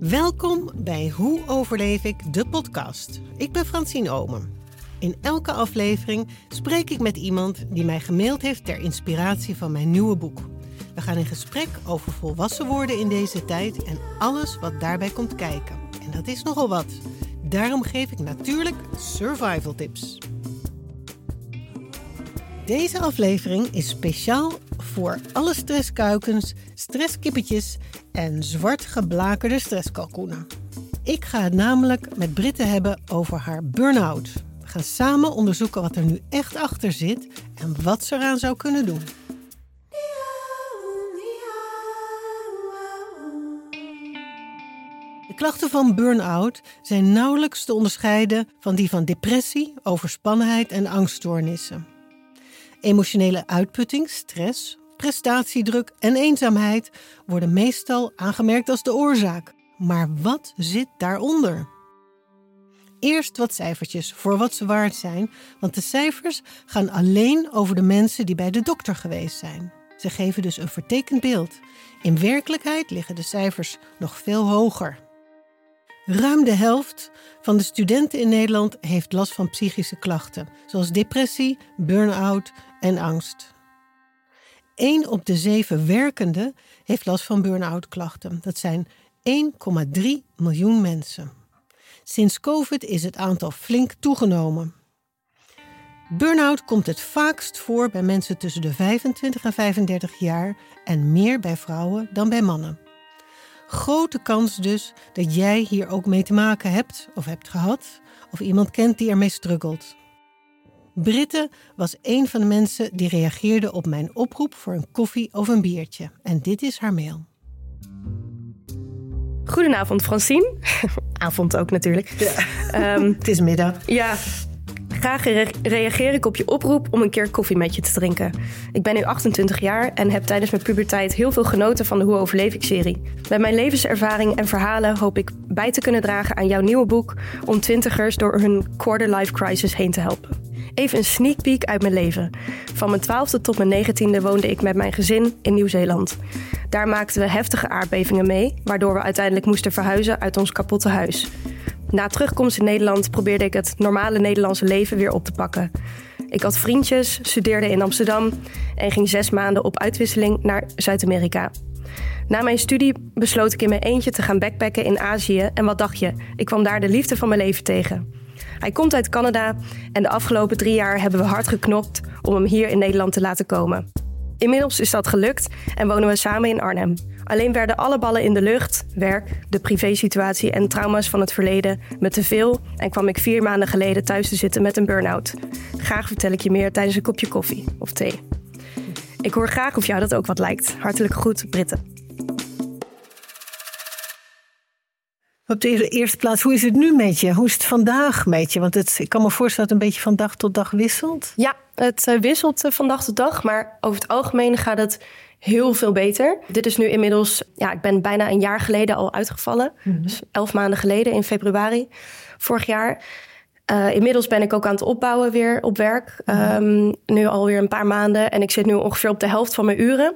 Welkom bij Hoe overleef ik de podcast. Ik ben Francine Omen. In elke aflevering spreek ik met iemand die mij gemaild heeft ter inspiratie van mijn nieuwe boek. We gaan in gesprek over volwassen worden in deze tijd en alles wat daarbij komt kijken. En dat is nogal wat. Daarom geef ik natuurlijk survival tips. Deze aflevering is speciaal voor alle stresskuikens, stresskippetjes en zwart geblakerde stresskalkoenen. Ik ga het namelijk met Britte hebben over haar burn-out. We gaan samen onderzoeken wat er nu echt achter zit en wat ze eraan zou kunnen doen. De klachten van burn-out zijn nauwelijks te onderscheiden van die van depressie, overspannenheid en angststoornissen. Emotionele uitputting, stress, prestatiedruk en eenzaamheid worden meestal aangemerkt als de oorzaak. Maar wat zit daaronder? Eerst wat cijfertjes voor wat ze waard zijn, want de cijfers gaan alleen over de mensen die bij de dokter geweest zijn. Ze geven dus een vertekend beeld. In werkelijkheid liggen de cijfers nog veel hoger. Ruim de helft van de studenten in Nederland heeft last van psychische klachten, zoals depressie, burn-out en angst. 1 op de 7 werkenden heeft last van burn-out klachten. Dat zijn 1,3 miljoen mensen. Sinds COVID is het aantal flink toegenomen. Burn-out komt het vaakst voor bij mensen tussen de 25 en 35 jaar en meer bij vrouwen dan bij mannen. Grote kans dus dat jij hier ook mee te maken hebt of hebt gehad, of iemand kent die ermee struggelt. Britte was een van de mensen die reageerde op mijn oproep voor een koffie of een biertje. En dit is haar mail. Goedenavond, Francine. Avond ook natuurlijk. Ja. Ehm, het is middag. Ja, Graag reageer ik op je oproep om een keer koffie met je te drinken. Ik ben nu 28 jaar en heb tijdens mijn puberteit heel veel genoten van de Hoe overleef ik serie. Met mijn levenservaring en verhalen hoop ik bij te kunnen dragen aan jouw nieuwe boek om twintigers door hun quarter life crisis heen te helpen. Even een sneak peek uit mijn leven. Van mijn twaalfde tot mijn negentiende woonde ik met mijn gezin in Nieuw-Zeeland. Daar maakten we heftige aardbevingen mee, waardoor we uiteindelijk moesten verhuizen uit ons kapotte huis. Na terugkomst in Nederland probeerde ik het normale Nederlandse leven weer op te pakken. Ik had vriendjes, studeerde in Amsterdam en ging zes maanden op uitwisseling naar Zuid-Amerika. Na mijn studie besloot ik in mijn eentje te gaan backpacken in Azië. En wat dacht je? Ik kwam daar de liefde van mijn leven tegen. Hij komt uit Canada en de afgelopen drie jaar hebben we hard geknopt om hem hier in Nederland te laten komen. Inmiddels is dat gelukt en wonen we samen in Arnhem. Alleen werden alle ballen in de lucht, werk, de privésituatie en trauma's van het verleden me te veel en kwam ik vier maanden geleden thuis te zitten met een burn-out. Graag vertel ik je meer tijdens een kopje koffie of thee. Ik hoor graag of jou dat ook wat lijkt. Hartelijk goed, Britten. Op de eerste plaats, hoe is het nu met je? Hoe is het vandaag met je? Want het, ik kan me voorstellen dat het een beetje van dag tot dag wisselt. Ja, het eh, wisselt eh, van dag tot dag. Maar over het algemeen gaat het heel veel beter. Dit is nu inmiddels, ja, ik ben bijna een jaar geleden al uitgevallen. Mhm. Dus elf maanden geleden in februari vorig jaar. Uh, inmiddels ben ik ook aan het opbouwen weer op werk. Mhm. Um, nu alweer een paar maanden. En ik zit nu ongeveer op de helft van mijn uren.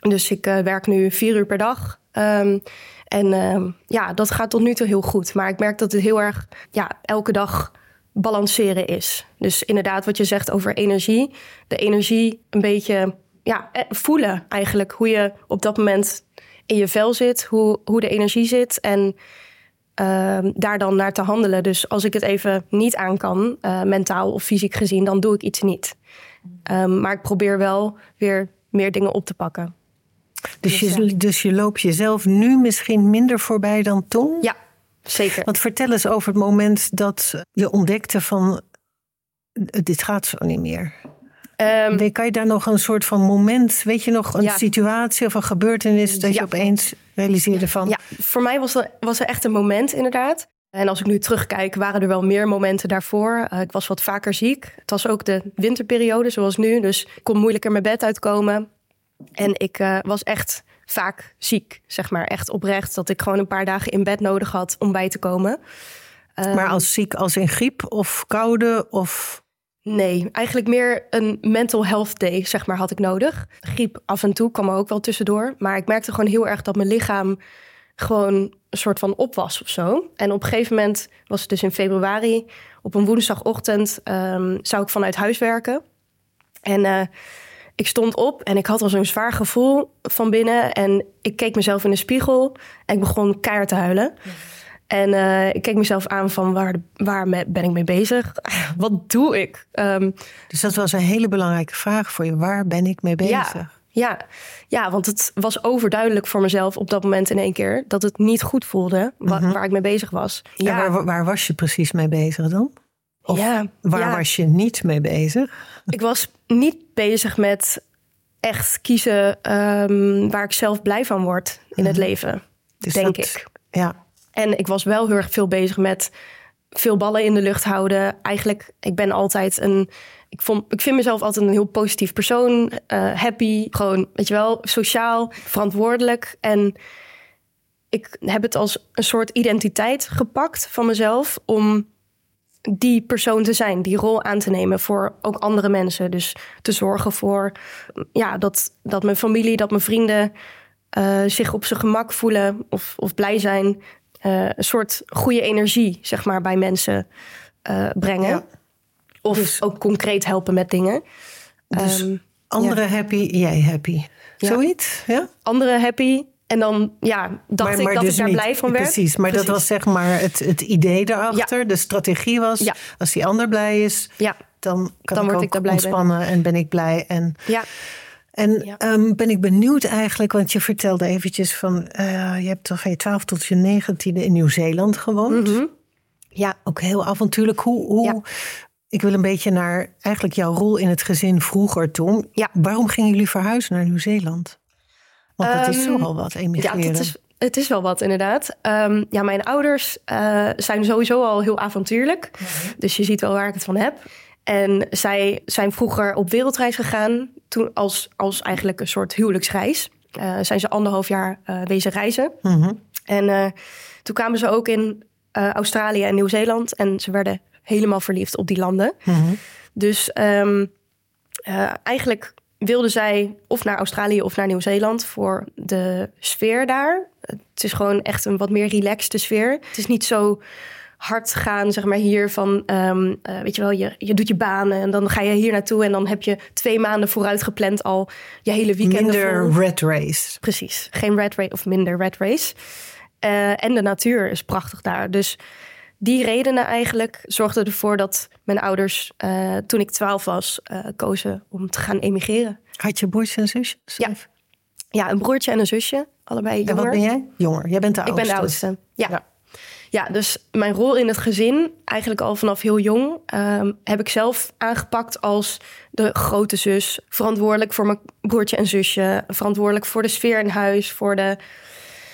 Dus ik uh, werk nu vier uur per dag. Um, en uh, ja, dat gaat tot nu toe heel goed. Maar ik merk dat het heel erg ja, elke dag balanceren is. Dus inderdaad, wat je zegt over energie. De energie een beetje ja, eh, voelen eigenlijk. Hoe je op dat moment in je vel zit, hoe, hoe de energie zit. En uh, daar dan naar te handelen. Dus als ik het even niet aan kan, uh, mentaal of fysiek gezien, dan doe ik iets niet. Um, maar ik probeer wel weer meer dingen op te pakken. Dus, dus je, dus je loopt jezelf nu misschien minder voorbij dan toen? Ja, zeker. Want vertel eens over het moment dat je ontdekte van dit gaat zo niet meer. Um, kan je daar nog een soort van moment, weet je nog, een situatie of een gebeurtenis dat je opeens realiseerde van. Ja, voor mij was er, was er echt een moment inderdaad. En als ik nu terugkijk, waren er wel meer momenten daarvoor. Uh, ik was wat vaker ziek. Het was ook de winterperiode, zoals nu. Dus ik kon moeilijker mijn bed uitkomen. En ik uh, was echt vaak ziek, zeg maar. Echt oprecht dat ik gewoon een paar dagen in bed nodig had om bij te komen. Maar ehm, als ziek als in griep of koude of... Nee, eigenlijk meer een mental health day, zeg maar, had ik nodig. Griep af en toe kwam er ook wel tussendoor. Maar ik merkte gewoon heel erg dat mijn lichaam gewoon een soort van op was of zo. En op een gegeven moment was het dus in februari, op een woensdagochtend, ehm, zou ik vanuit huis werken. En uh, ik stond op en ik had al zo'n zwaar gevoel van binnen. En ik keek mezelf in de spiegel en ik begon keihard te huilen. En uh, ik keek mezelf aan van waar, waar ben ik mee bezig? Wat doe ik? Um, dus dat was een hele belangrijke vraag voor je. Waar ben ik mee bezig? Ja, ja, ja, want het was overduidelijk voor mezelf op dat moment in één keer dat het niet goed voelde wa waar ik mee bezig was. Ja. En waar, waar was je precies mee bezig dan? Of ja, waar was je niet mee bezig? Ik was niet bezig met echt kiezen um, waar ik zelf blij van word in het leven, dus denk dat, ik. Ja. En ik was wel heel erg veel bezig met veel ballen in de lucht houden. Eigenlijk, ik ben altijd een. Ik, vond, ik vind mezelf altijd een heel positief persoon. Uh, happy, gewoon, weet je wel, sociaal, verantwoordelijk. En ik heb het als een soort identiteit gepakt van mezelf om die persoon te zijn, die rol aan te nemen voor ook andere mensen. Dus te zorgen voor ja, dat, dat mijn familie, dat mijn vrienden uh, zich op zijn gemak voelen of, of blij zijn. Uh, een soort goede energie, zeg maar, bij mensen uh, brengen. Ja. Of dus, ook concreet helpen met dingen. Dus um, anderen ja. happy, jij happy. Zoiets, ja? Anderen happy, en dan ja, dacht maar, maar ik dat dus ik daar blij van werd. Precies, maar dat was zeg maar het, het idee daarachter. Ja. De strategie was, ja. als die ander blij is, ja. dan kan dan ik ook ik blij ontspannen en ben ik blij. En, ja. En um, ben ik benieuwd eigenlijk, want je vertelde eventjes van... Uh, je hebt toch van je 12 tot je 19 in Nieuw-Zeeland gewoond. Mm -hmm. Ja. Ook heel avontuurlijk. Hoe, hoe, Ik wil een beetje naar eigenlijk jouw rol in het gezin vroeger toen. Ja. Waarom gingen jullie verhuizen naar Nieuw-Zeeland? Want het is toch wel wat emigreren. Ja, het is, het is wel wat inderdaad. Um, ja, mijn ouders uh, zijn sowieso al heel avontuurlijk. Mm -hmm. Dus je ziet wel waar ik het van heb. En zij zijn vroeger op wereldreis gegaan, toen als, als eigenlijk een soort huwelijksreis. Uh, zijn ze anderhalf jaar uh, wezen reizen. Mm -hmm. En toen kwamen ze ook in Australië en Nieuw-Zeeland. En ze werden helemaal verliefd op die landen. Mm -hmm. Dus um, eigenlijk wilden zij of naar Australië of naar Nieuw-Zeeland voor de sfeer daar. Het is gewoon echt een wat meer relaxte sfeer. Het is niet zo hard gaan, zeg maar, hier van, um, uh, weet je wel, je, je doet je banen en dan ga je hier naartoe en dan heb je twee maanden vooruit gepland al je hele weekend. Minder vol. red race. Precies, geen red race of minder red race. Uh, en de natuur is prachtig daar. Dus die redenen eigenlijk zorgden ervoor dat mijn ouders, uh, toen ik twaalf was, kozen om te gaan emigreren. Had je broertjes en zusjes? Ja. ja, een broertje en een zusje, allebei jonger. En wat ben jij? Jonger. Jij bent de oudste. Ik ben de oudste, ja. ja. Ja, dus mijn rol in het gezin, eigenlijk al vanaf heel jong, um, heb ik zelf aangepakt als de grote zus. Verantwoordelijk voor mijn broertje en zusje. Verantwoordelijk voor de sfeer in huis, voor, de,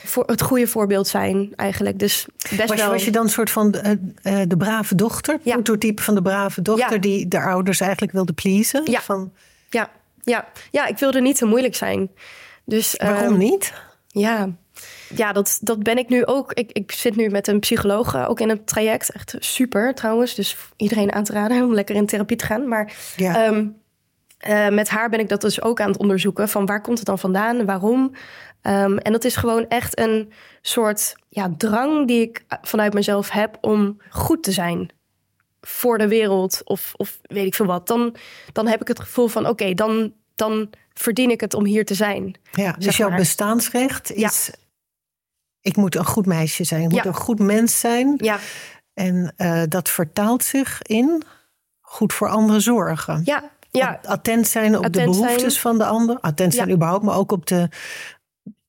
voor het goede voorbeeld zijn eigenlijk. Dus best was, je, wel... was je dan een soort van de, uh, de brave dochter? Ja. Prototype van de brave dochter Ja. die de ouders eigenlijk wilde pleasen? Ja. Van, Ja, ja, ja, ik wilde niet te moeilijk zijn. Dus, waarom ehm, niet? Ja, ja dat, dat ben ik nu ook. Ik, ik zit nu met een psycholoog uh, ook in het traject. Echt super trouwens. Dus iedereen aan te raden om lekker in therapie te gaan. Maar Ja. ehm, eh, met haar ben ik dat dus ook aan het onderzoeken. Van waar komt het dan vandaan? Waarom? Ehm, en dat is gewoon echt een soort ja, drang die ik vanuit mezelf heb om goed te zijn voor de wereld of, of weet ik veel wat. Dan, dan heb ik het gevoel van oké, dan, dan verdien ik het om hier te zijn. Ja, dus zeg jouw bestaansrecht Ja. is... Ik moet een goed meisje zijn. Ik moet Ja. een goed mens zijn. Ja, En eh, dat vertaalt zich in goed voor anderen zorgen. ja, ja. Attent zijn op de zijn. behoeftes van de ander. Attent zijn Ja. überhaupt, maar ook op de...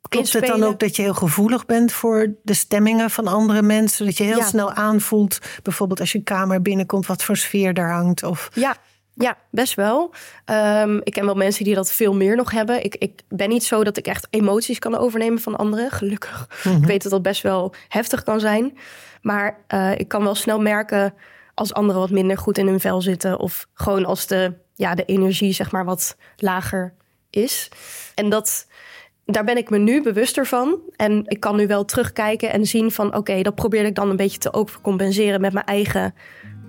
Klopt het dan ook dat je heel gevoelig bent voor de stemmingen van andere mensen? Dat je heel Ja. snel aanvoelt, bijvoorbeeld als je een kamer binnenkomt, wat voor sfeer daar hangt? Of Ja, ja, best wel. Ehm, ik ken wel mensen die dat veel meer nog hebben. Ik, ik ben niet zo dat ik echt emoties kan overnemen van anderen, gelukkig. Ik weet dat dat best wel heftig kan zijn. Maar eh, ik kan wel snel merken als anderen wat minder goed in hun vel zitten. Of gewoon als de, ja, de energie zeg maar wat lager is. En dat, daar ben ik me nu bewuster van. En ik kan nu wel terugkijken en zien van... oké, dat probeer ik dan een beetje te overcompenseren met mijn eigen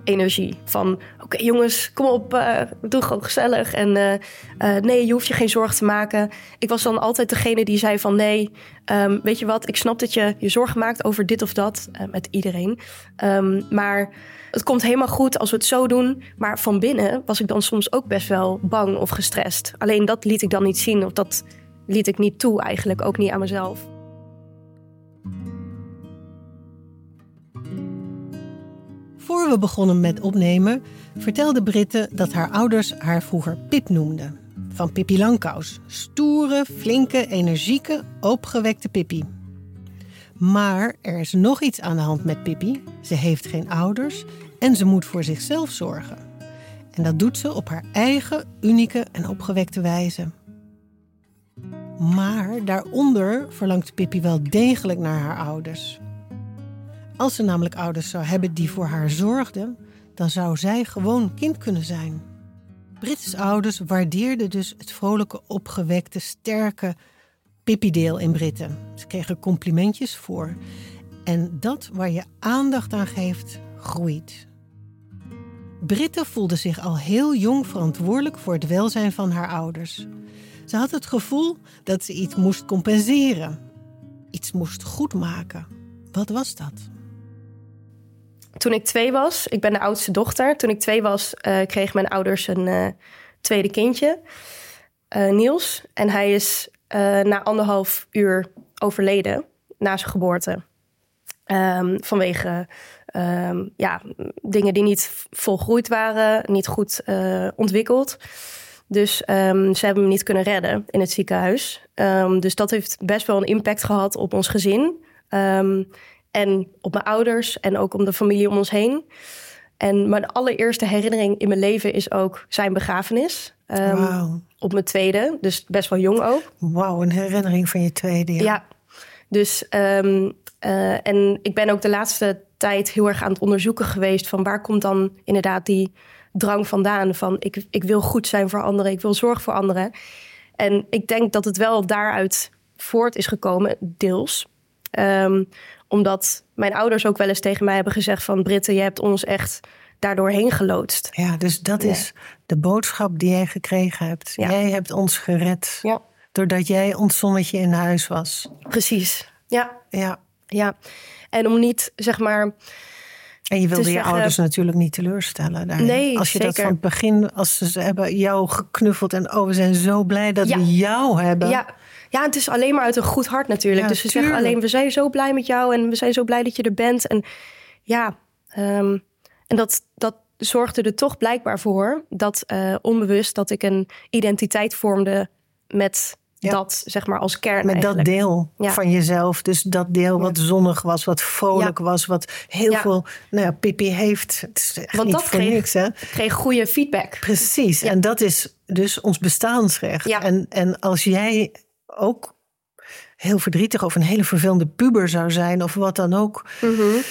energie. Van oké jongens, kom op, uh, doe gewoon gezellig. En uh, uh, nee, je hoeft je geen zorgen te maken. Ik was dan altijd degene die zei van nee, um, weet je wat, ik snap dat je je zorgen maakt over dit of dat met iedereen. Um, maar het komt helemaal goed als we het zo doen. Maar van binnen was ik dan soms ook best wel bang of gestrest. Alleen dat liet ik dan niet zien of dat liet ik niet toe eigenlijk, ook niet aan mezelf. Voor we begonnen met opnemen, vertelde Britte dat haar ouders haar vroeger Pip noemden. Van Pippi Langkous. Stoere, flinke, energieke, opgewekte Pippi. Maar er is nog iets aan de hand met Pippi. Ze heeft geen ouders en ze moet voor zichzelf zorgen. En dat doet ze op haar eigen, unieke en opgewekte wijze. Maar daaronder verlangt Pippi wel degelijk naar haar ouders. Als ze namelijk ouders zou hebben die voor haar zorgden, dan zou zij gewoon kind kunnen zijn. Brits ouders waardeerden dus het vrolijke, opgewekte, sterke Pippi-deel in Britten. Ze kregen complimentjes voor. En dat waar je aandacht aan geeft, groeit. Britte voelde zich al heel jong verantwoordelijk voor het welzijn van haar ouders. Ze had het gevoel dat ze iets moest compenseren, iets moest goedmaken. Wat was dat? Toen ik twee was, ik ben de oudste dochter. Toen ik twee was, uh, kregen mijn ouders een uh, tweede kindje, uh, Niels. En hij is na anderhalf uur overleden na zijn geboorte. Um, vanwege um, ja, dingen die niet volgroeid waren, niet goed ontwikkeld. Dus um, ze hebben me niet kunnen redden in het ziekenhuis. Um, dus dat heeft best wel een impact gehad op ons gezin. Um, en op mijn ouders en ook om de familie om ons heen. En mijn allereerste herinnering in mijn leven is ook zijn begrafenis. wow. Op mijn tweede, dus best wel jong ook. Wauw, een herinnering van je tweede. Ja, ja. dus uh, en ik ben ook de laatste tijd heel erg aan het onderzoeken geweest van waar komt dan inderdaad die drang vandaan. Van ik, ik wil goed zijn voor anderen, ik wil zorg voor anderen. En ik denk dat het wel daaruit voort is gekomen, deels. Um, omdat mijn ouders ook wel eens tegen mij hebben gezegd van... Britten, je hebt ons echt daardoor heen geloodst. Ja, dus dat is de boodschap die jij gekregen hebt. Jij hebt ons gered. Ja. Doordat jij ons zonnetje in huis was. Precies, ja. Ja. ja. En om niet, zeg maar en je wilde je ouders natuurlijk niet teleurstellen. Daarin. Nee, als je zeker. dat van het begin, als ze hebben jou geknuffeld en oh, we zijn zo blij dat we jou hebben. Ja. ja, het is alleen maar uit een goed hart natuurlijk. dus ze zeggen alleen, we zijn zo blij met jou en we zijn zo blij dat je er bent. En ja, um, en dat, dat zorgde er toch blijkbaar voor dat uh, onbewust dat ik een identiteit vormde met ja. dat zeg maar als kern. Met eigenlijk. dat deel ja. van jezelf. Dus dat deel wat zonnig was, wat vrolijk was, wat heel veel. Nou ja, Pippi heeft. Het is echt Want niet dat voor kreeg, niks, hè? kreeg goede feedback. Precies. En dat is dus ons bestaansrecht. En, en als jij ook heel verdrietig of een hele vervelende puber zou zijn, of wat dan ook. Mm -hmm.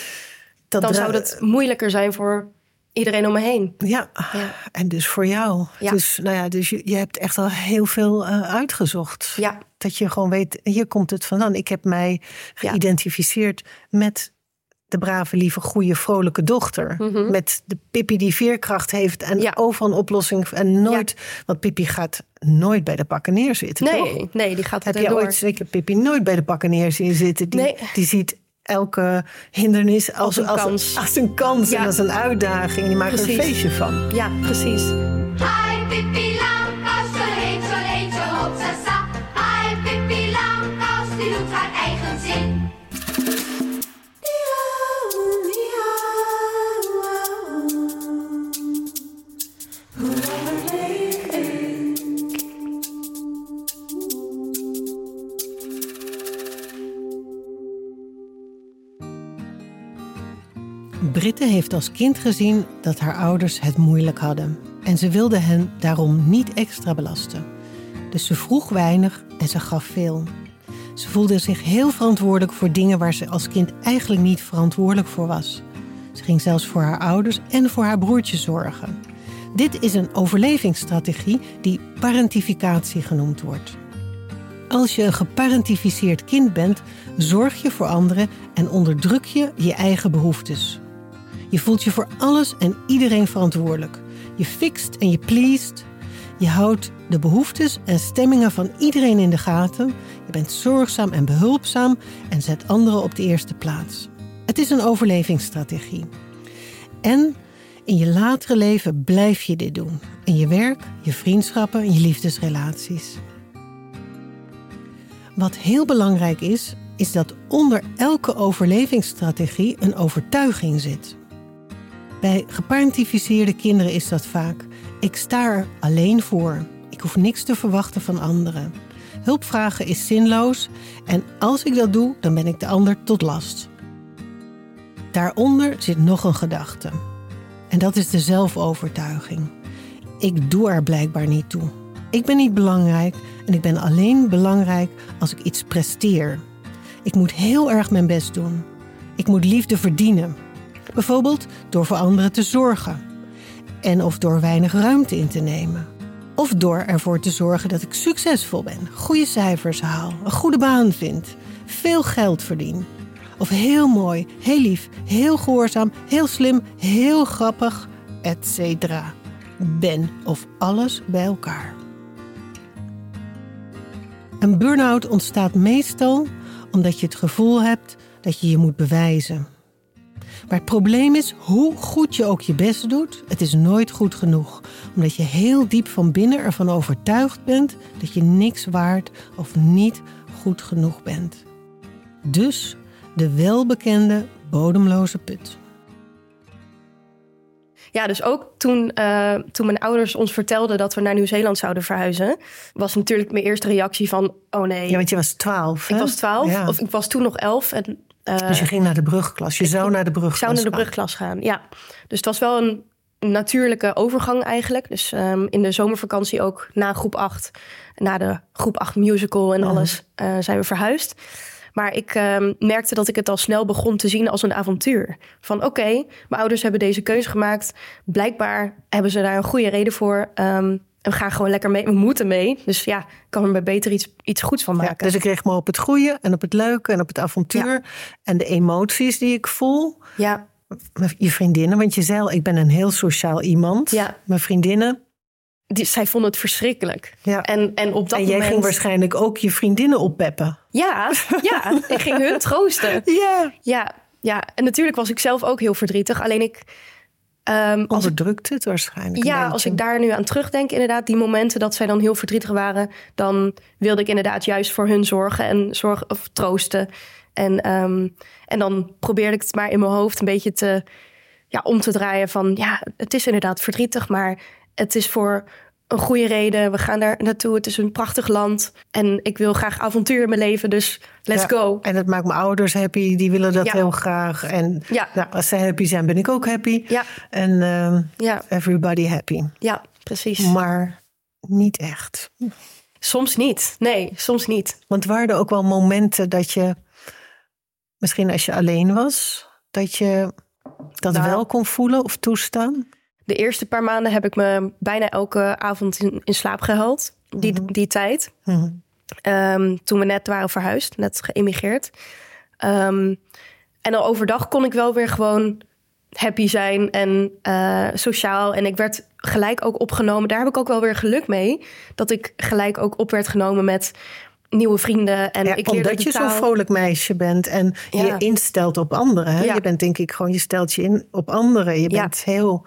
dan zou het moeilijker zijn voor iedereen om me heen. Ja, ja. en dus voor jou. Ja. Dus, nou ja, dus je, je hebt echt al heel veel uh, uitgezocht. Ja. Dat je gewoon weet, hier komt het vandaan. Ik heb mij geïdentificeerd met de brave, lieve, goede, vrolijke dochter. Mm -hmm. Met de Pippi die veerkracht heeft en ja. overal een oplossing. En nooit, ja. want Pippi gaat nooit bij de pakken neerzitten. Nee, toch? nee, die gaat Heb je door. ooit zeker Pippi nooit bij de pakken neer zien zitten? Die, Nee. die ziet elke hindernis als, Als een als, kans. als een kans Ja. en als een uitdaging. Die maakt er een feestje van. Ja, precies. Hi Britte heeft als kind gezien dat haar ouders het moeilijk hadden. En ze wilde hen daarom niet extra belasten. Dus ze vroeg weinig en ze gaf veel. Ze voelde zich heel verantwoordelijk voor dingen waar ze als kind eigenlijk niet verantwoordelijk voor was. Ze ging zelfs voor haar ouders en voor haar broertje zorgen. Dit is een overlevingsstrategie die parentificatie genoemd wordt. Als je een geparentificeerd kind bent, zorg je voor anderen en onderdruk je je eigen behoeftes. Je voelt je voor alles en iedereen verantwoordelijk. Je fixt en je pleest. Je houdt de behoeftes en stemmingen van iedereen in de gaten. Je bent zorgzaam en behulpzaam en zet anderen op de eerste plaats. Het is een overlevingsstrategie. En in je latere leven blijf je dit doen. In je werk, je vriendschappen en je liefdesrelaties. Wat heel belangrijk is, is dat onder elke overlevingsstrategie een overtuiging zit. Bij geparentificeerde kinderen is dat vaak: ik sta er alleen voor. Ik hoef niks te verwachten van anderen. Hulp vragen is zinloos en als ik dat doe, dan ben ik de ander tot last. Daaronder zit nog een gedachte. En dat is de zelfovertuiging. Ik doe er blijkbaar niet toe. Ik ben niet belangrijk en ik ben alleen belangrijk als ik iets presteer. Ik moet heel erg mijn best doen. Ik moet liefde verdienen. Bijvoorbeeld door voor anderen te zorgen. En of door weinig ruimte in te nemen. Of door ervoor te zorgen dat ik succesvol ben, goede cijfers haal, een goede baan vind, veel geld verdien. Of heel mooi, heel lief, heel gehoorzaam, heel slim, heel grappig, etc. ben of alles bij elkaar. Een burn-out ontstaat meestal omdat je het gevoel hebt dat je je moet bewijzen. Maar het probleem is, hoe goed je ook je best doet, het is nooit goed genoeg. Omdat je heel diep van binnen ervan overtuigd bent dat je niks waard of niet goed genoeg bent. Dus de welbekende bodemloze put. Ja, dus ook toen, uh, toen mijn ouders ons vertelden dat we naar Nieuw-Zeeland zouden verhuizen, was natuurlijk mijn eerste reactie van: oh nee. Ja, want je was twaalf. Ik was twaalf, ja. of ik was toen nog elf. En, uh, dus je ging naar de brugklas. Je zou naar de brugklas gaan. zou naar de brugklas gaan, ja. Dus het was wel een natuurlijke overgang eigenlijk. Dus um, in de zomervakantie ook na groep 8, na de groep 8 musical en alles, uh, zijn we verhuisd. Maar ik uh, merkte dat ik het al snel begon te zien als een avontuur. Van oké, okay, mijn ouders hebben deze keuze gemaakt. Blijkbaar hebben ze daar een goede reden voor. Um, en we gaan gewoon lekker mee. We moeten mee. Dus ja, ik kan er beter iets, iets goeds van maken. Ja, dus ik richt me op het goede en op het leuke en op het avontuur. Ja. En de emoties die ik voel. Ja. Je vriendinnen, want je zei al, ik ben een heel sociaal iemand. Ja. Mijn vriendinnen, die, zij vonden het verschrikkelijk. Ja. En, en op dat en jij moment... ging waarschijnlijk ook je vriendinnen oppeppen. Ja, ja. ik ging hun troosten. Ja. ja. Ja, en natuurlijk was ik zelf ook heel verdrietig. Alleen ik... Um, Onderdrukte het waarschijnlijk Ja, als ik daar nu aan terugdenk, inderdaad, die momenten dat zij dan heel verdrietig waren, dan wilde ik inderdaad juist voor hun zorgen en zorgen of troosten. En, um, en dan probeerde ik het maar in mijn hoofd een beetje te, ja, om te draaien van, ja, het is inderdaad verdrietig, maar het is voor een goede reden. We gaan daar naartoe. Het is een prachtig land. En ik wil graag avontuur in mijn leven. Dus let's ja, go. En het maakt mijn ouders happy. Die willen dat Ja. heel graag. En Ja. nou, als ze happy zijn, ben ik ook happy. Ja. En ehm, Ja, everybody happy. ja precies. Maar niet echt. Soms niet. Nee, soms niet. Want waren er ook wel momenten dat je, misschien als je alleen was, dat je dat Nou. wel kon voelen of toestaan? De eerste paar maanden heb ik me bijna elke avond in, in slaap gehuild. Die, die tijd. Mhm. Ehm, toen we net waren verhuisd, net geïmigreerd. Ehm, en dan overdag kon ik wel weer gewoon happy zijn en eh, sociaal. En ik werd gelijk ook opgenomen. Daar heb ik ook wel weer geluk mee. Dat ik gelijk ook op werd genomen met nieuwe vrienden. En Ja, ik omdat je zo'n vrolijk meisje bent en Ja. je instelt op anderen. Hè? Ja. Je bent denk ik gewoon, je stelt je in op anderen. Je bent heel,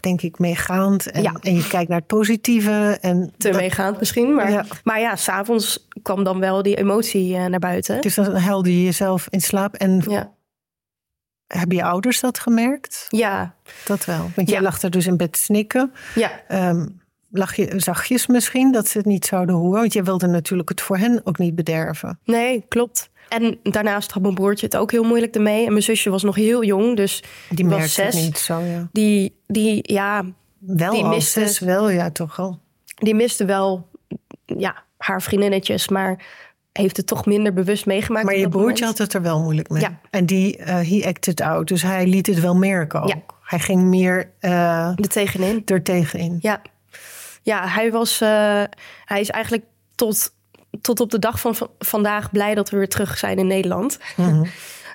denk ik, meegaand. En, Ja. en je kijkt naar het positieve. En Te dat- meegaand misschien. Maar Ja. ja, maar ja s'avonds kwam dan wel die emotie eh, naar buiten. Dus dan huilde je jezelf in slaap. En Ja, hebben je ouders dat gemerkt? ja, Dat wel. Want jij lag er dus in bed snikken. ja. Ehm, lag je zachtjes misschien dat ze het niet zouden horen? Want je wilde natuurlijk het voor hen ook niet bederven. Nee, klopt. En daarnaast had mijn broertje het ook heel moeilijk ermee. En mijn zusje was nog heel jong, dus Die was merkte het zes. niet zo, ja. Die, die, ja, Wel Die miste- zes, wel, ja, toch al. die miste wel ja, haar vriendinnetjes, maar heeft het toch minder bewust meegemaakt. Maar je broertje moment. had het er wel moeilijk mee. Ja. En die, eh he acted out. Dus hij liet het wel merken ook. Ja. Hij ging meer eh er tegenin. er tegenin. Ja, ja hij, was, eh, hij is eigenlijk tot, tot op de dag van vandaag blij dat we weer terug zijn in Nederland. Mhm.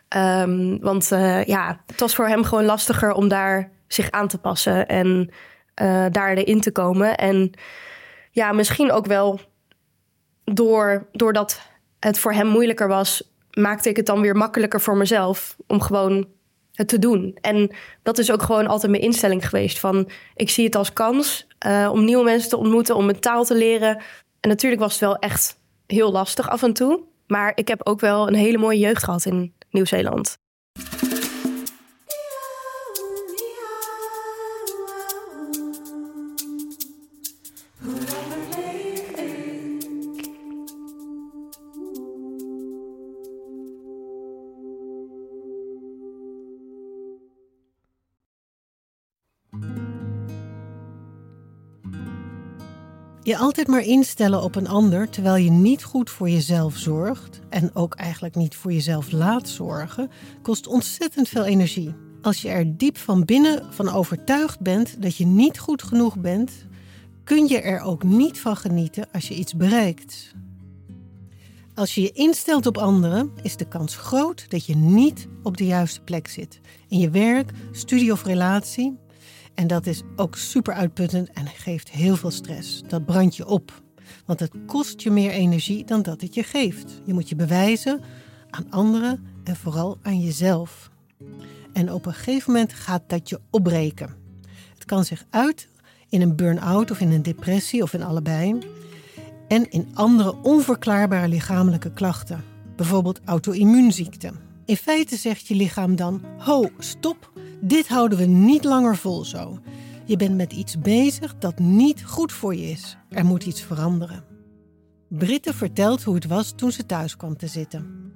Ehm, want eh, ja, het was voor hem gewoon lastiger om daar zich aan te passen en uh, daar erin te komen. En ja, misschien ook wel door, doordat het voor hem moeilijker was, maakte ik het dan weer makkelijker voor mezelf om gewoon het te doen. En dat is ook gewoon altijd mijn instelling geweest. Van ik zie het als kans uh, om nieuwe mensen te ontmoeten, om een taal te leren. En natuurlijk was het wel echt heel lastig af en toe. Maar ik heb ook wel een hele mooie jeugd gehad in Nieuw-Zeeland. Je altijd maar instellen op een ander terwijl je niet goed voor jezelf zorgt en ook eigenlijk niet voor jezelf laat zorgen, kost ontzettend veel energie. Als je er diep van binnen van overtuigd bent dat je niet goed genoeg bent, kun je er ook niet van genieten als je iets bereikt. Als je je instelt op anderen, is de kans groot dat je niet op de juiste plek zit. In je werk, studie of relatie. En dat is ook super uitputtend en geeft heel veel stress. Dat brandt je op. Want het kost je meer energie dan dat het je geeft. Je moet je bewijzen aan anderen en vooral aan jezelf. En op een gegeven moment gaat dat je opbreken. Het kan zich uit in een burn-out of in een depressie of in allebei. En in andere onverklaarbare lichamelijke klachten. Bijvoorbeeld auto-immuunziekten. In feite zegt je lichaam dan: Ho, stop, dit houden we niet langer vol zo. Je bent met iets bezig dat niet goed voor je is. Er moet iets veranderen. Britte vertelt hoe het was toen ze thuis kwam te zitten.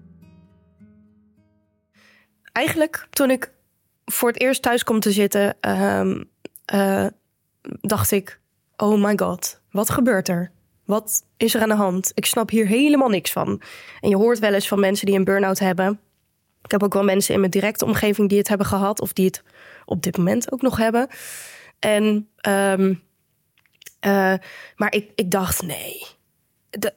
Eigenlijk toen ik voor het eerst thuis kwam te zitten, uh, uh, dacht ik: Oh my god, wat gebeurt er? Wat is er aan de hand? Ik snap hier helemaal niks van. En je hoort wel eens van mensen die een burn-out hebben. Ik heb ook wel mensen in mijn directe omgeving die het hebben gehad, of die het op dit moment ook nog hebben. En, um, uh, maar ik, ik dacht: nee, dat,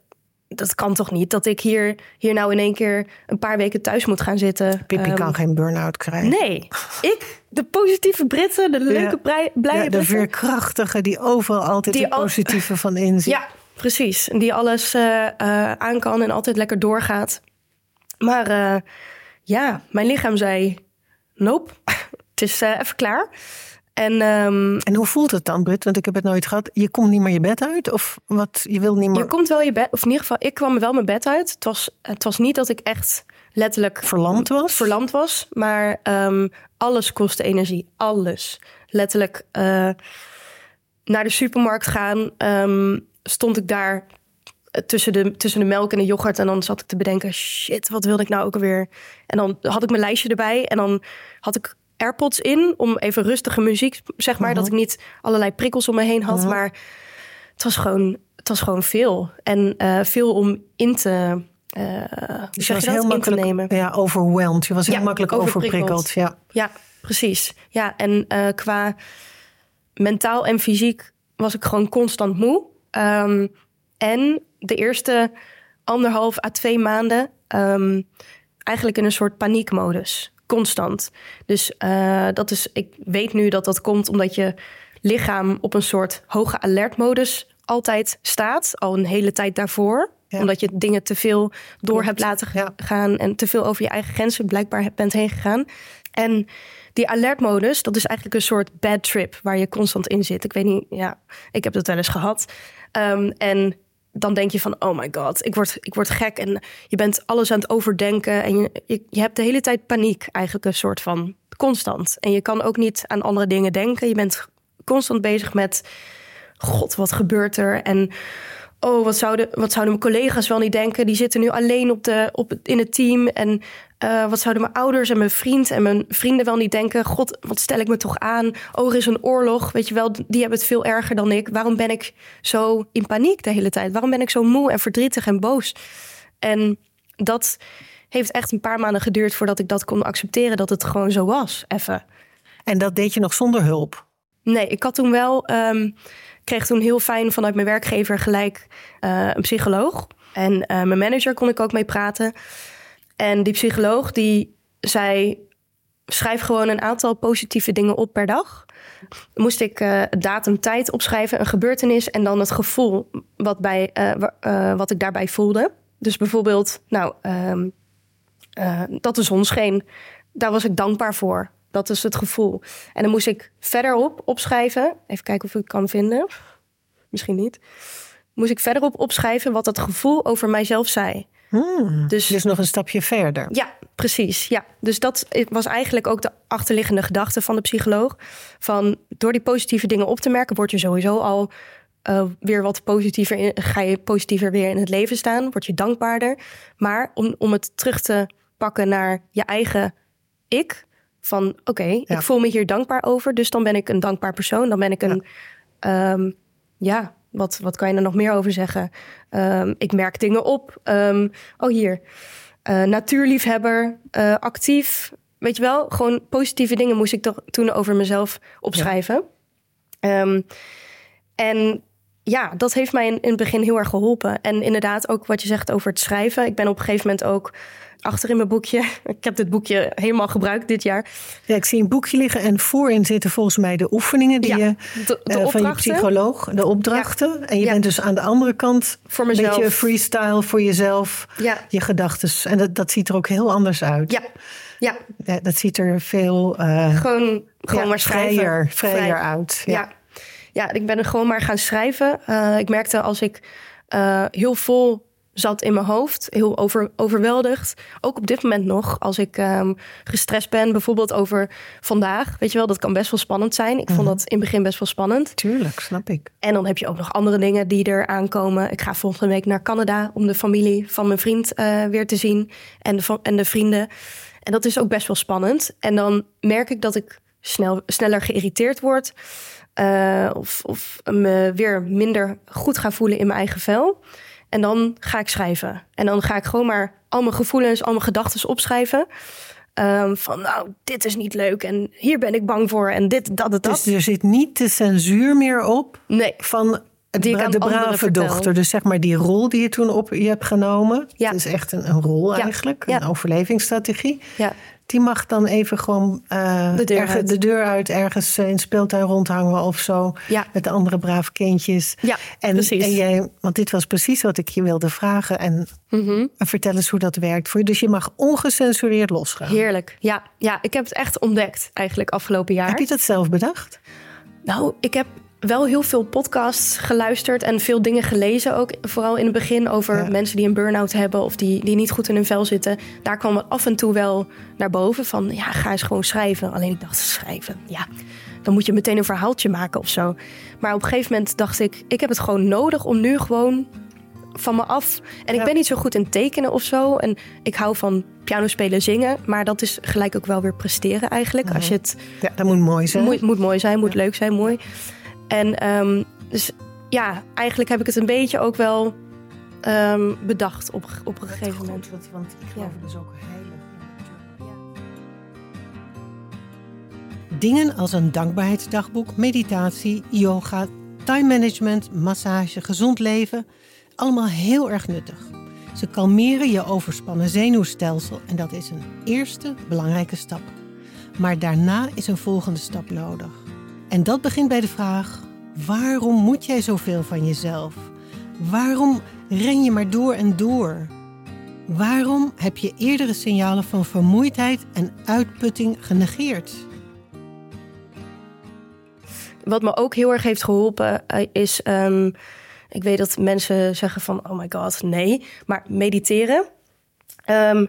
dat kan toch niet? Dat ik hier, hier nou in één keer een paar weken thuis moet gaan zitten. Pippi um, kan geen burn-out krijgen. Nee, ik, de positieve Britten, de leuke, ja. blije ja, De veerkrachtige, die overal altijd Die het al- positieve van inzien. Ja, precies. En Die alles uh, uh, aan kan en altijd lekker doorgaat. Maar ja, mijn lichaam zei: Nope, het is uh, even klaar. En, um, En hoe voelt het dan, Britt? Want ik heb het nooit gehad. Je komt niet meer je bed uit? Of wat? Je wil niet meer... je komt wel je bed, of in ieder geval, ik kwam wel mijn bed uit. Het was, het was niet dat ik echt letterlijk Verlamd was? verlamd was, maar um, alles kostte energie. Alles. Letterlijk uh, naar de supermarkt gaan, um, stond ik daar tussen de, tussen de melk en de yoghurt. En dan zat ik te bedenken, shit, wat wilde ik nou ook alweer? En dan had ik mijn lijstje erbij en dan had ik AirPods in om even rustige muziek, zeg maar. Uh -huh. Dat ik niet allerlei prikkels om me heen had. Uh -huh. Maar het was gewoon, het was gewoon veel. En uh, veel om in te, dus je was heel makkelijk nemen. Ja, overwhelmed. Je was heel ja, makkelijk overprikkeld. Ja. ja, precies. Ja, en uh, qua mentaal en fysiek was ik gewoon constant moe. Um, en de eerste anderhalf à twee maanden um, eigenlijk in een soort paniekmodus. Constant. Dus uh, dat is, ik weet nu dat dat komt omdat je lichaam op een soort hoge alertmodus altijd staat. Al een hele tijd daarvoor. Ja. Omdat je dingen te veel door Klopt. hebt laten ja. gaan. En te veel over je eigen grenzen blijkbaar bent heen gegaan. En die alertmodus, dat is eigenlijk een soort bad trip waar je constant in zit. Ik weet niet, ja, ik heb dat wel eens gehad. Um, en dan denk je van, oh my god, ik word, ik word gek. En je bent alles aan het overdenken. En je, je, je hebt de hele tijd paniek, eigenlijk een soort van constant. En je kan ook niet aan andere dingen denken. Je bent constant bezig met, god, wat gebeurt er? En oh, wat zouden, wat zouden mijn collega's wel niet denken? Die zitten nu alleen op de, op, in het team. En uh, wat zouden mijn ouders en mijn vriend en mijn vrienden wel niet denken? God, wat stel ik me toch aan? Oh, er is een oorlog. Weet je wel, die hebben het veel erger dan ik. Waarom ben ik zo in paniek de hele tijd? Waarom ben ik zo moe en verdrietig en boos? En dat heeft echt een paar maanden geduurd voordat ik dat kon accepteren dat het gewoon zo was. Even. En dat deed je nog zonder hulp? Nee, ik had toen wel. Um, kreeg toen heel fijn vanuit mijn werkgever gelijk uh, een psycholoog. En uh, mijn manager kon ik ook mee praten. En die psycholoog die zei: schrijf gewoon een aantal positieve dingen op per dag. Moest ik uh, datum, tijd opschrijven, een gebeurtenis en dan het gevoel wat, bij, wat ik daarbij voelde. Dus bijvoorbeeld, nou, um, dat de zon scheen. Daar was ik dankbaar voor. Dat is het gevoel. En dan moest ik verderop opschrijven. Even kijken of ik het kan vinden. Misschien niet. Moest ik verderop opschrijven wat dat gevoel over mijzelf zei. Hmm, dus, dus nog een stapje verder. Ja, precies. Ja. Dus dat was eigenlijk ook de achterliggende gedachte van de psycholoog. Van door die positieve dingen op te merken, word je sowieso al uh, weer wat positiever in, ga je positiever weer in het leven staan, word je dankbaarder. Maar om, om het terug te pakken naar je eigen ik, van oké, ik voel me hier dankbaar over, dus dan ben ik een dankbaar persoon, dan ben ik een, ja, um, ja wat, wat kan je er nog meer over zeggen? Um, ik merk dingen op. Um, oh, hier. Uh, natuurliefhebber, uh, actief. Weet je wel, gewoon positieve dingen moest ik toch toen over mezelf opschrijven. Ja. En ja, dat heeft mij in, in, het begin heel erg geholpen. En inderdaad, ook wat je zegt over het schrijven. Ik ben op een gegeven moment ook achter in mijn boekje. Ik heb dit boekje helemaal gebruikt dit jaar. Ja, ik zie een boekje liggen en voorin zitten volgens mij de oefeningen die je de, de uh, van je psycholoog, de opdrachten. Ja. En je bent dus aan de andere kant voor mezelf. een beetje freestyle voor jezelf, je gedachten. En dat, dat ziet er ook heel anders uit. Ja. Ja. dat ziet er veel uh, gewoon, gewoon maar vrijer, vrijer Vrij. uit. Ja. ja. ik ben er gewoon maar gaan schrijven. Uh, ik merkte als ik heel vol zat in mijn hoofd. Heel over, overweldigd. Ook op dit moment nog, als ik um, gestrest ben, bijvoorbeeld over vandaag. Weet je wel, dat kan best wel spannend zijn. Ik vond mhm. dat in het begin best wel spannend. Tuurlijk, snap ik. En dan heb je ook nog andere dingen die er aankomen. Ik ga volgende week naar Canada om de familie van mijn vriend uh, weer te zien. En de, en de vrienden. En dat is ook best wel spannend. En dan merk ik dat ik snel, sneller geïrriteerd word. Uh, of, of me weer minder goed ga voelen in mijn eigen vel. En dan ga ik schrijven. En dan ga ik gewoon maar al mijn gevoelens, al mijn gedachten opschrijven. Um, van nou, dit is niet leuk en hier ben ik bang voor en dit, dat, dat. Dus er zit niet de censuur meer op nee. van die bra de brave dochter. Dus zeg maar die rol die je toen op je hebt genomen. Ja. Het is echt een, een rol ja. eigenlijk, een ja. overlevingsstrategie. Ja die mag dan even gewoon uh, de, deur ergens, de, deur uit, ergens in speeltuin rondhangen of zo. Ja. Met de andere brave kindjes. Ja, en, precies. En jij, want dit was precies wat ik je wilde vragen. En mm -hmm. vertel eens hoe dat werkt voor je. Dus je mag ongecensureerd losgaan. Heerlijk. Ja, ja, ik heb het echt ontdekt eigenlijk afgelopen jaar. Heb je dat zelf bedacht? Nou, ik heb wel heel veel podcasts geluisterd en veel dingen gelezen. Ook vooral in het begin over ja. mensen die een burn-out hebben of die, die niet goed in hun vel zitten. Daar kwam het af en toe wel naar boven van ja, ga eens gewoon schrijven. Alleen ik dacht, schrijven, ja, dan moet je meteen een verhaaltje maken of zo. Maar op een gegeven moment dacht ik, ik heb het gewoon nodig om nu gewoon van me af. En ik ben niet zo goed in tekenen of zo. En ik hou van piano spelen, zingen. Maar dat is gelijk ook wel weer presteren eigenlijk. Mhm. Als je het, ja, dat moet mooi zijn. Moet, moet mooi zijn, moet leuk zijn, mooi. En um, dus ja, eigenlijk heb ik het een beetje ook wel um, bedacht op, op een gegeven moment. Want, want ik geloof ja. dus ook heilig. Dingen als een dankbaarheidsdagboek, meditatie, yoga, time management, massage, gezond leven, allemaal heel erg nuttig. Ze kalmeren je overspannen zenuwstelsel en dat is een eerste belangrijke stap. Maar daarna is een volgende stap nodig. En dat begint bij de vraag: waarom moet jij zoveel van jezelf? Waarom ren je maar door en door? Waarom heb je eerdere signalen van vermoeidheid en uitputting genegeerd? Wat me ook heel erg heeft geholpen is. Um, ik weet dat mensen zeggen van: oh my god, nee. Maar mediteren. Um,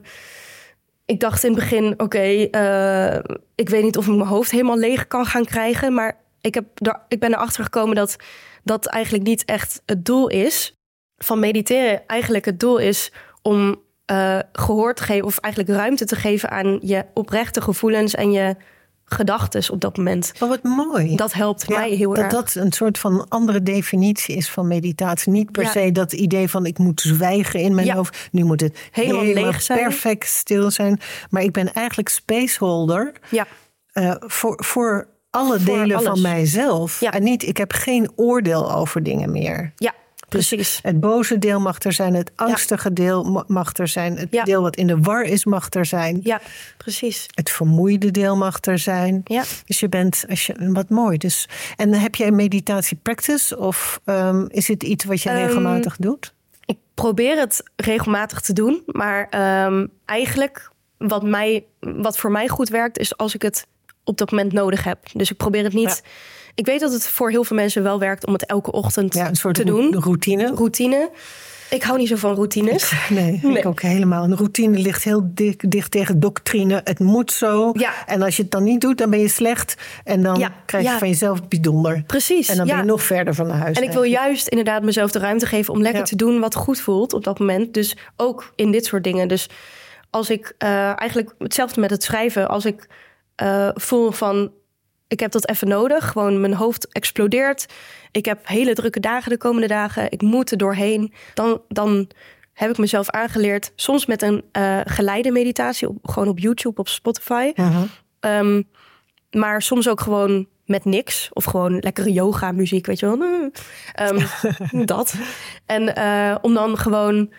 ik dacht in het begin, oké, uh, ik weet niet of ik mijn hoofd helemaal leeg kan gaan krijgen. Maar ik, heb ik ben erachter gekomen dat dat eigenlijk niet echt het doel is van mediteren. Eigenlijk het doel is om uh, gehoor te geven of eigenlijk ruimte te geven aan je oprechte gevoelens en je gedachten op dat moment. Oh, wat mooi. Dat helpt ja, mij heel dat erg. Dat een soort van andere definitie is van meditatie. Niet per ja. se dat idee van ik moet zwijgen in mijn ja. hoofd. Nu moet het helemaal, helemaal leeg zijn. perfect stil zijn. Maar ik ben eigenlijk spaceholder ja. uh, voor, voor alle Voor delen alles. van mijzelf. En niet, ik heb geen oordeel over dingen meer. Ja, Dus Precies. het boze deel mag er zijn, het angstige deel ma- mag er zijn, het Ja. deel wat in de war is mag er zijn, Ja, precies. het vermoeide deel mag er zijn. Ja. Dus je bent, als je, wat mooi. Dus, en heb jij meditatie practice of ehm, is het iets wat je Ehm, regelmatig doet? Ik probeer het regelmatig te doen, maar ehm, eigenlijk wat, mij, wat voor mij goed werkt, is als ik het op dat moment nodig heb. Dus ik probeer het niet. Ik weet dat het voor heel veel mensen wel werkt om het elke ochtend Ja, een soort te doen. routine. Routine. Ik hou niet zo van routines. Nee, Nee. ik ook helemaal. Een routine ligt heel dicht, dicht tegen doctrine. Het moet zo. Ja. En als je het dan niet doet, dan ben je slecht. En dan Ja, krijg je ja. van jezelf bijzonder. Precies. En dan ben je nog verder van huis. En ik wil juist inderdaad mezelf de ruimte geven om lekker te doen wat goed voelt op dat moment. Dus ook in dit soort dingen. Dus als ik eh, eigenlijk hetzelfde met het schrijven, als ik eh, voel van ik heb dat even nodig, gewoon mijn hoofd explodeert. Ik heb hele drukke dagen de komende dagen. Ik moet er doorheen. Dan, dan heb ik mezelf aangeleerd, soms met een eh, geleide meditatie, op, gewoon op YouTube, op Spotify. Mhm. Ehm, maar soms ook gewoon met niks. Of gewoon lekkere yoga muziek, weet je wel. Ehm, dat. En eh, om dan gewoon...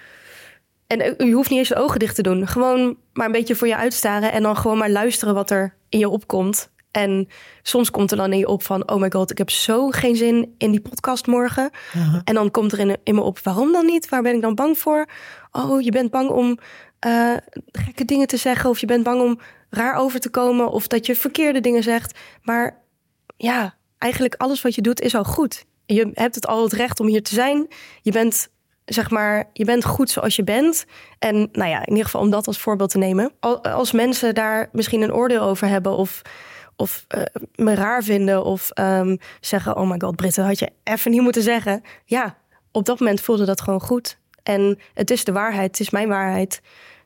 En je hoeft niet eens je ogen dicht te doen. Gewoon maar een beetje voor je uitstaren. En dan gewoon maar luisteren wat er in je opkomt. En soms komt er dan in je op van... oh my god, ik heb zo geen zin in die podcast morgen. En dan komt er in, in me op, waarom dan niet? Waar ben ik dan bang voor? Oh, je bent bang om eh, gekke dingen te zeggen... of je bent bang om raar over te komen... of dat je verkeerde dingen zegt. Maar ja, eigenlijk alles wat je doet is al goed. Je hebt het al het recht om hier te zijn. Je bent, zeg maar, je bent goed zoals je bent. En nou ja, in ieder geval om dat als voorbeeld te nemen. Al- Als mensen daar misschien een oordeel over hebben of, of eh, me raar vinden of ehm, zeggen... oh my god, Britta, had je even niet moeten zeggen. Ja, op dat moment voelde dat gewoon goed. En het is de waarheid, het is mijn waarheid.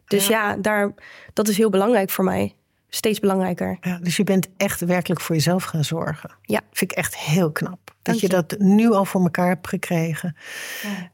Dus ja, daar, dat is heel belangrijk voor mij. Steeds belangrijker. Ja, dus je bent echt werkelijk voor jezelf gaan zorgen. Ja. Vind ik echt heel knap. Dat je dat nu al voor elkaar hebt gekregen.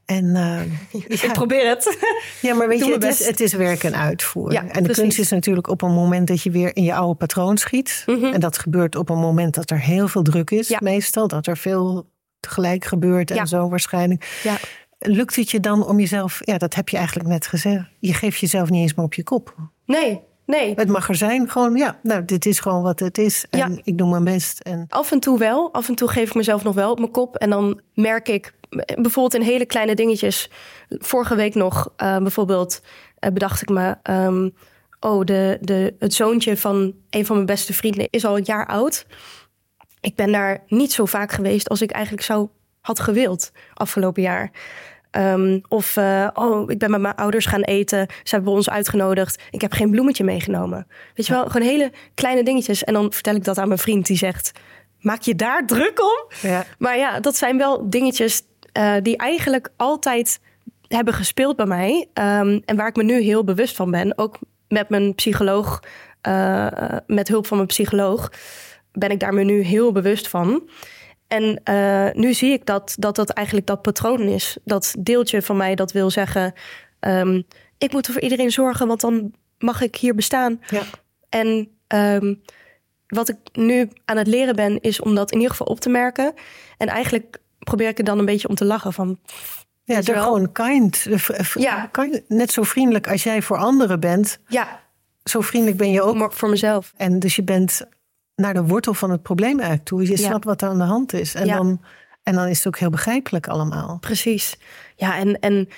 En eh, Ik probeer het. ja, maar weet je, het is, het is werk en uitvoer. Ja, en de precies. kunst is natuurlijk op een moment dat je weer in je oude patroon schiet. Mhm. En dat gebeurt op een moment dat er heel veel druk is. Meestal dat er veel tegelijk gebeurt en zo waarschijnlijk. Ja. Lukt het je dan om jezelf, ja, dat heb je eigenlijk net gezegd. Je geeft jezelf niet eens meer op je kop. Nee, nee. Het mag er zijn, gewoon, ja, nou, dit is gewoon wat het is. En Ja. ik doe mijn best. En Af en toe wel. Af en toe geef ik mezelf nog wel op mijn kop. En dan merk ik bijvoorbeeld in hele kleine dingetjes. Vorige week nog eh, bijvoorbeeld eh, bedacht ik me... ehm, oh, de, de, het zoontje van een van mijn beste vrienden is al een jaar oud. Ik ben daar niet zo vaak geweest als ik eigenlijk zou had gewild afgelopen jaar. Ehm, of, eh, oh, ik ben met mijn ouders gaan eten. Ze hebben ons uitgenodigd. Ik heb geen bloemetje meegenomen. Weet je wel, gewoon hele kleine dingetjes. En dan vertel ik dat aan mijn vriend die zegt... maak je daar druk om? Ja. Maar ja, dat zijn wel dingetjes eh, die eigenlijk altijd hebben gespeeld bij mij. Ehm, en waar ik me nu heel bewust van ben. Ook met mijn psycholoog, eh, met hulp van mijn psycholoog... ben ik daar me nu heel bewust van... En eh, nu zie ik dat, dat dat eigenlijk dat patroon is. Dat deeltje van mij dat wil zeggen... ehm, ik moet voor iedereen zorgen, want dan mag ik hier bestaan. Ja. En ehm, wat ik nu aan het leren ben, is om dat in ieder geval op te merken. En eigenlijk probeer ik er dan een beetje om te lachen van... Ja, er gewoon kind. Ja. kind. Net zo vriendelijk als jij voor anderen bent. Ja, Zo vriendelijk ben je ook. maar voor mezelf. En dus je bent naar de wortel van het probleem eigenlijk toe. Je snapt wat er aan de hand is. En, dan, en dan is het ook heel begrijpelijk allemaal. Precies. Ja, en, en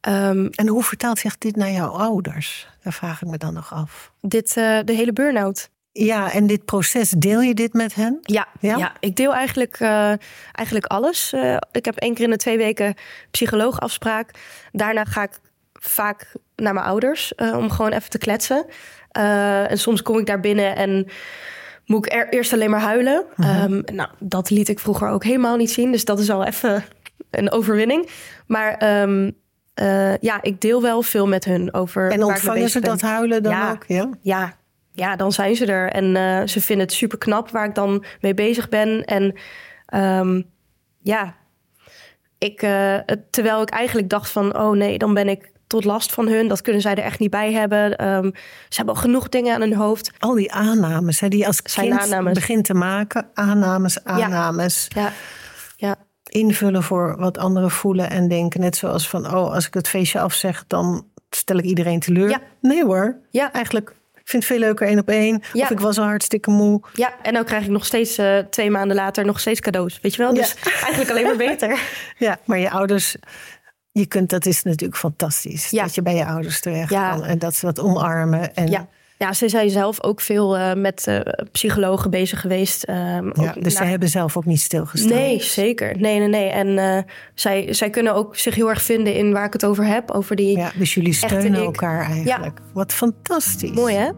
ehm, En hoe vertaalt zich dit naar jouw ouders? Daar vraag ik me dan nog af. dit, eh, de hele burn-out. Ja, en dit proces, deel je dit met hen? Ja, Ja? ja? ik deel eigenlijk, eh, eigenlijk alles. Eh, ik heb één keer in de twee weken psycholoogafspraak. Daarna ga ik vaak naar mijn ouders om gewoon even te kletsen. En soms kom ik daar binnen en moet ik er eerst alleen maar huilen. Ehm, nou, dat liet ik vroeger ook helemaal niet zien. Dus dat is al even een overwinning. Maar ehm, eh, ja, ik deel wel veel met hun over. En ontvangen ze ben. dat huilen dan Ja. ook? Ja. Ja, ja, dan zijn ze er. En eh, ze vinden het super knap waar ik dan mee bezig ben. En ehm, ja, ik, eh, terwijl ik eigenlijk dacht van... oh nee, dan ben ik tot last van hun. Dat kunnen zij er echt niet bij hebben. Ehm, ze hebben al genoeg dingen aan hun hoofd. Al die aannames hè, die je als Zijn kind aannames. begint te maken. Aannames, aannames. Ja, ja. invullen voor wat anderen voelen en denken. Net zoals van, oh, als ik het feestje afzeg, dan stel ik iedereen teleur. Ja. Nee hoor. Ja. Eigenlijk, ik vind het veel leuker één op één. Ja. Of ik was al hartstikke moe. Ja, en dan krijg ik nog steeds eh, twee maanden later nog steeds cadeaus. Weet je wel? Dus eigenlijk alleen maar beter. Ja, maar je ouders, je kunt, dat is natuurlijk fantastisch. Ja. Dat je bij je ouders terecht Ja. kan en dat ze wat omarmen. En, Ja. Ja, ze zijn zelf ook veel eh, met eh, psychologen bezig geweest. ehm, Ja, ook dus ze hebben zelf ook niet stilgestaan. Nee, zeker. Nee, nee, nee. En eh, zij, zij kunnen ook zich heel erg vinden in waar ik het over heb. Over die... Ja, dus jullie steunen elkaar eigenlijk. Wat fantastisch. Mooi, hè?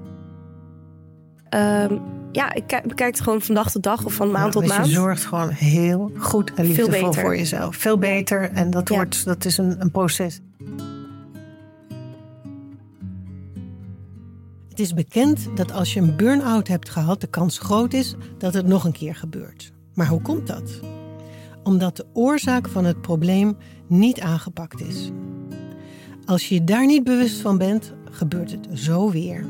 Ehm, ja, ik kijk, bekijk het gewoon van dag tot dag of van maand Ja, tot dus maand. je zorgt gewoon heel goed en liefdevol beter. voor jezelf. Veel beter en dat, Ja. wordt, dat is een, een proces. Het is bekend dat als je een burn-out hebt gehad, de kans groot is dat het nog een keer gebeurt. Maar hoe komt dat? Omdat de oorzaak van het probleem niet aangepakt is. Als je je daar niet bewust van bent, gebeurt het zo weer.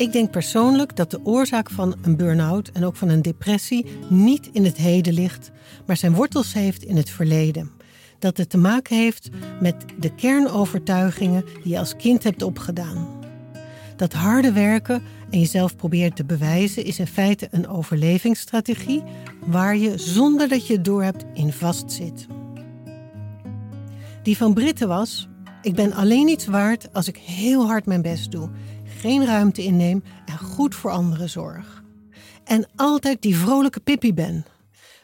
Ik denk persoonlijk dat de oorzaak van een burn-out en ook van een depressie niet in het heden ligt, maar zijn wortels heeft in het verleden. Dat het te maken heeft met de kernovertuigingen die je als kind hebt opgedaan. Dat harde werken en jezelf proberen te bewijzen is in feite een overlevingsstrategie waar je zonder dat je het doorhebt in vastzit. Die van Britten was: ik ben alleen iets waard als ik heel hard mijn best doe, geen ruimte inneem en goed voor anderen zorg. En altijd die vrolijke Pippi ben.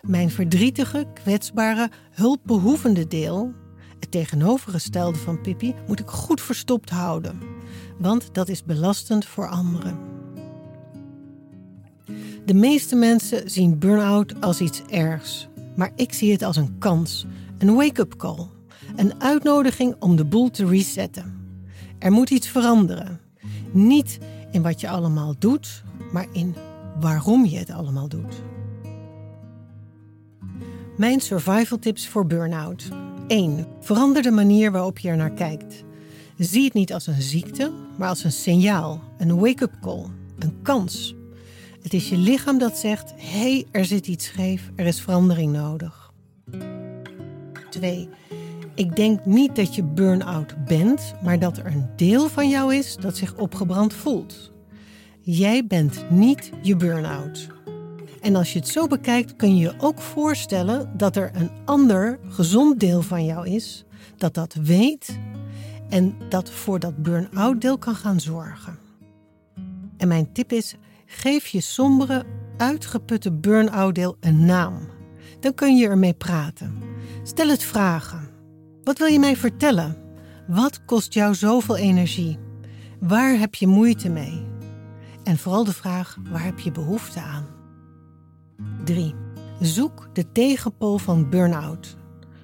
Mijn verdrietige, kwetsbare, hulpbehoevende deel, het tegenovergestelde van Pippi, moet ik goed verstopt houden, want dat is belastend voor anderen. De meeste mensen zien burn-out als iets ergs, maar ik zie het als een kans, een wake-up call, een uitnodiging om de boel te resetten. Er moet iets veranderen. Niet in wat je allemaal doet, maar in waarom je het allemaal doet. Mijn survival tips voor burn-out. 1. Verander de manier waarop je er naar kijkt. Zie het niet als een ziekte, maar als een signaal, een wake-up call, een kans. Het is je lichaam dat zegt: hé, hey, er zit iets scheef, er is verandering nodig. 2. Ik denk niet dat je burn-out bent, maar dat er een deel van jou is dat zich opgebrand voelt. Jij bent niet je burn-out. En als je het zo bekijkt, kun je je ook voorstellen dat er een ander gezond deel van jou is dat dat weet en dat voor dat burn-out deel kan gaan zorgen. En mijn tip is: geef je sombere, uitgeputte burn-out deel een naam. Dan kun je ermee praten. Stel het vragen. Wat wil je mij vertellen? Wat kost jou zoveel energie? Waar heb je moeite mee? En vooral de vraag: waar heb je behoefte aan? 3. Zoek de tegenpool van burn-out.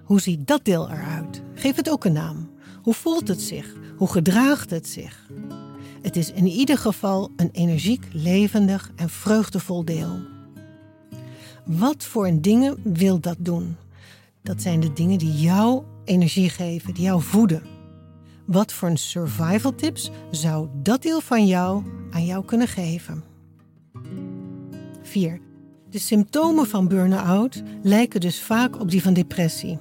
Hoe ziet dat deel eruit? Geef het ook een naam. Hoe voelt het zich? Hoe gedraagt het zich? Het is in ieder geval een energiek, levendig en vreugdevol deel. Wat voor dingen wil dat doen? Dat zijn de dingen die jou energie geven, die jou voeden. Wat voor een survival tips zou dat deel van jou aan jou kunnen geven? 4. De symptomen van burn-out lijken dus vaak op die van depressie.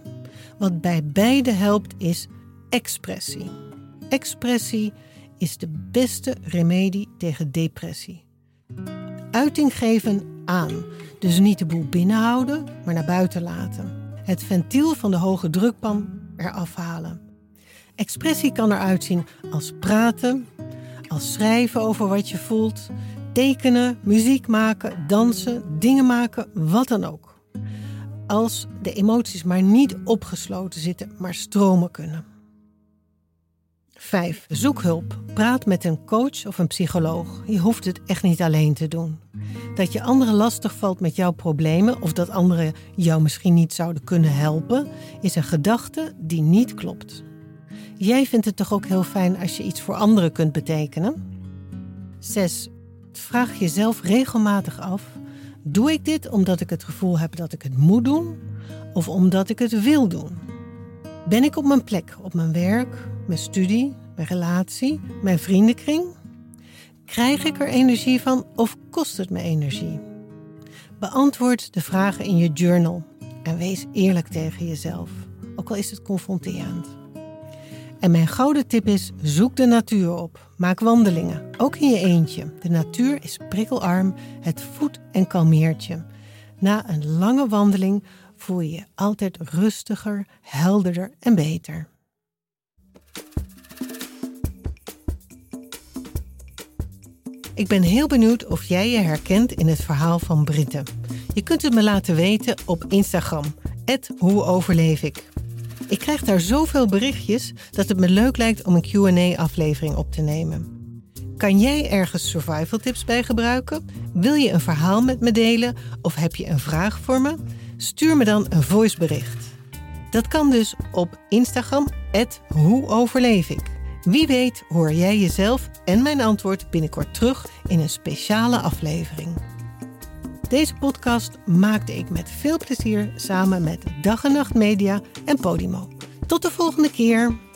Wat bij beide helpt is expressie. Expressie is de beste remedie tegen depressie. Uiting geven aan, dus niet de boel binnenhouden, maar naar buiten laten. Het ventiel van de hoge drukpan eraf halen. Expressie kan eruit zien als praten, als schrijven over wat je voelt, tekenen, muziek maken, dansen, dingen maken, wat dan ook. Als de emoties maar niet opgesloten zitten, maar stromen kunnen. 5. Zoek hulp. Praat met een coach of een psycholoog. Je hoeft het echt niet alleen te doen. Dat je anderen lastig valt met jouw problemen of dat anderen jou misschien niet zouden kunnen helpen, is een gedachte die niet klopt. Jij vindt het toch ook heel fijn als je iets voor anderen kunt betekenen? 6. Vraag jezelf regelmatig af: doe ik dit omdat ik het gevoel heb dat ik het moet doen of omdat ik het wil doen? Ben ik op mijn plek, op mijn werk, mijn studie, mijn relatie, mijn vriendenkring? Krijg ik er energie van of kost het me energie? Beantwoord de vragen in je journal. en wees eerlijk tegen jezelf, ook al is het confronterend. En mijn gouden tip is: zoek de natuur op. Maak wandelingen, ook in je eentje. De natuur is prikkelarm, het voedt en kalmeert je. Na een lange wandeling voel je je altijd rustiger, helderder en beter. Ik ben heel benieuwd of jij je herkent in het verhaal van Britten. Je kunt het me laten weten op Instagram. Hoe overleef ik? Ik krijg daar zoveel berichtjes dat het me leuk lijkt om een QA-aflevering op te nemen. Kan jij ergens survival tips bij gebruiken? Wil je een verhaal met me delen of heb je een vraag voor me? Stuur me dan een voicebericht. Dat kan dus op Instagram, hoe overleef ik. Wie weet hoor jij jezelf en mijn antwoord binnenkort terug in een speciale aflevering. Deze podcast maakte ik met veel plezier samen met Dag en Nacht Media en Podimo. Tot de volgende keer.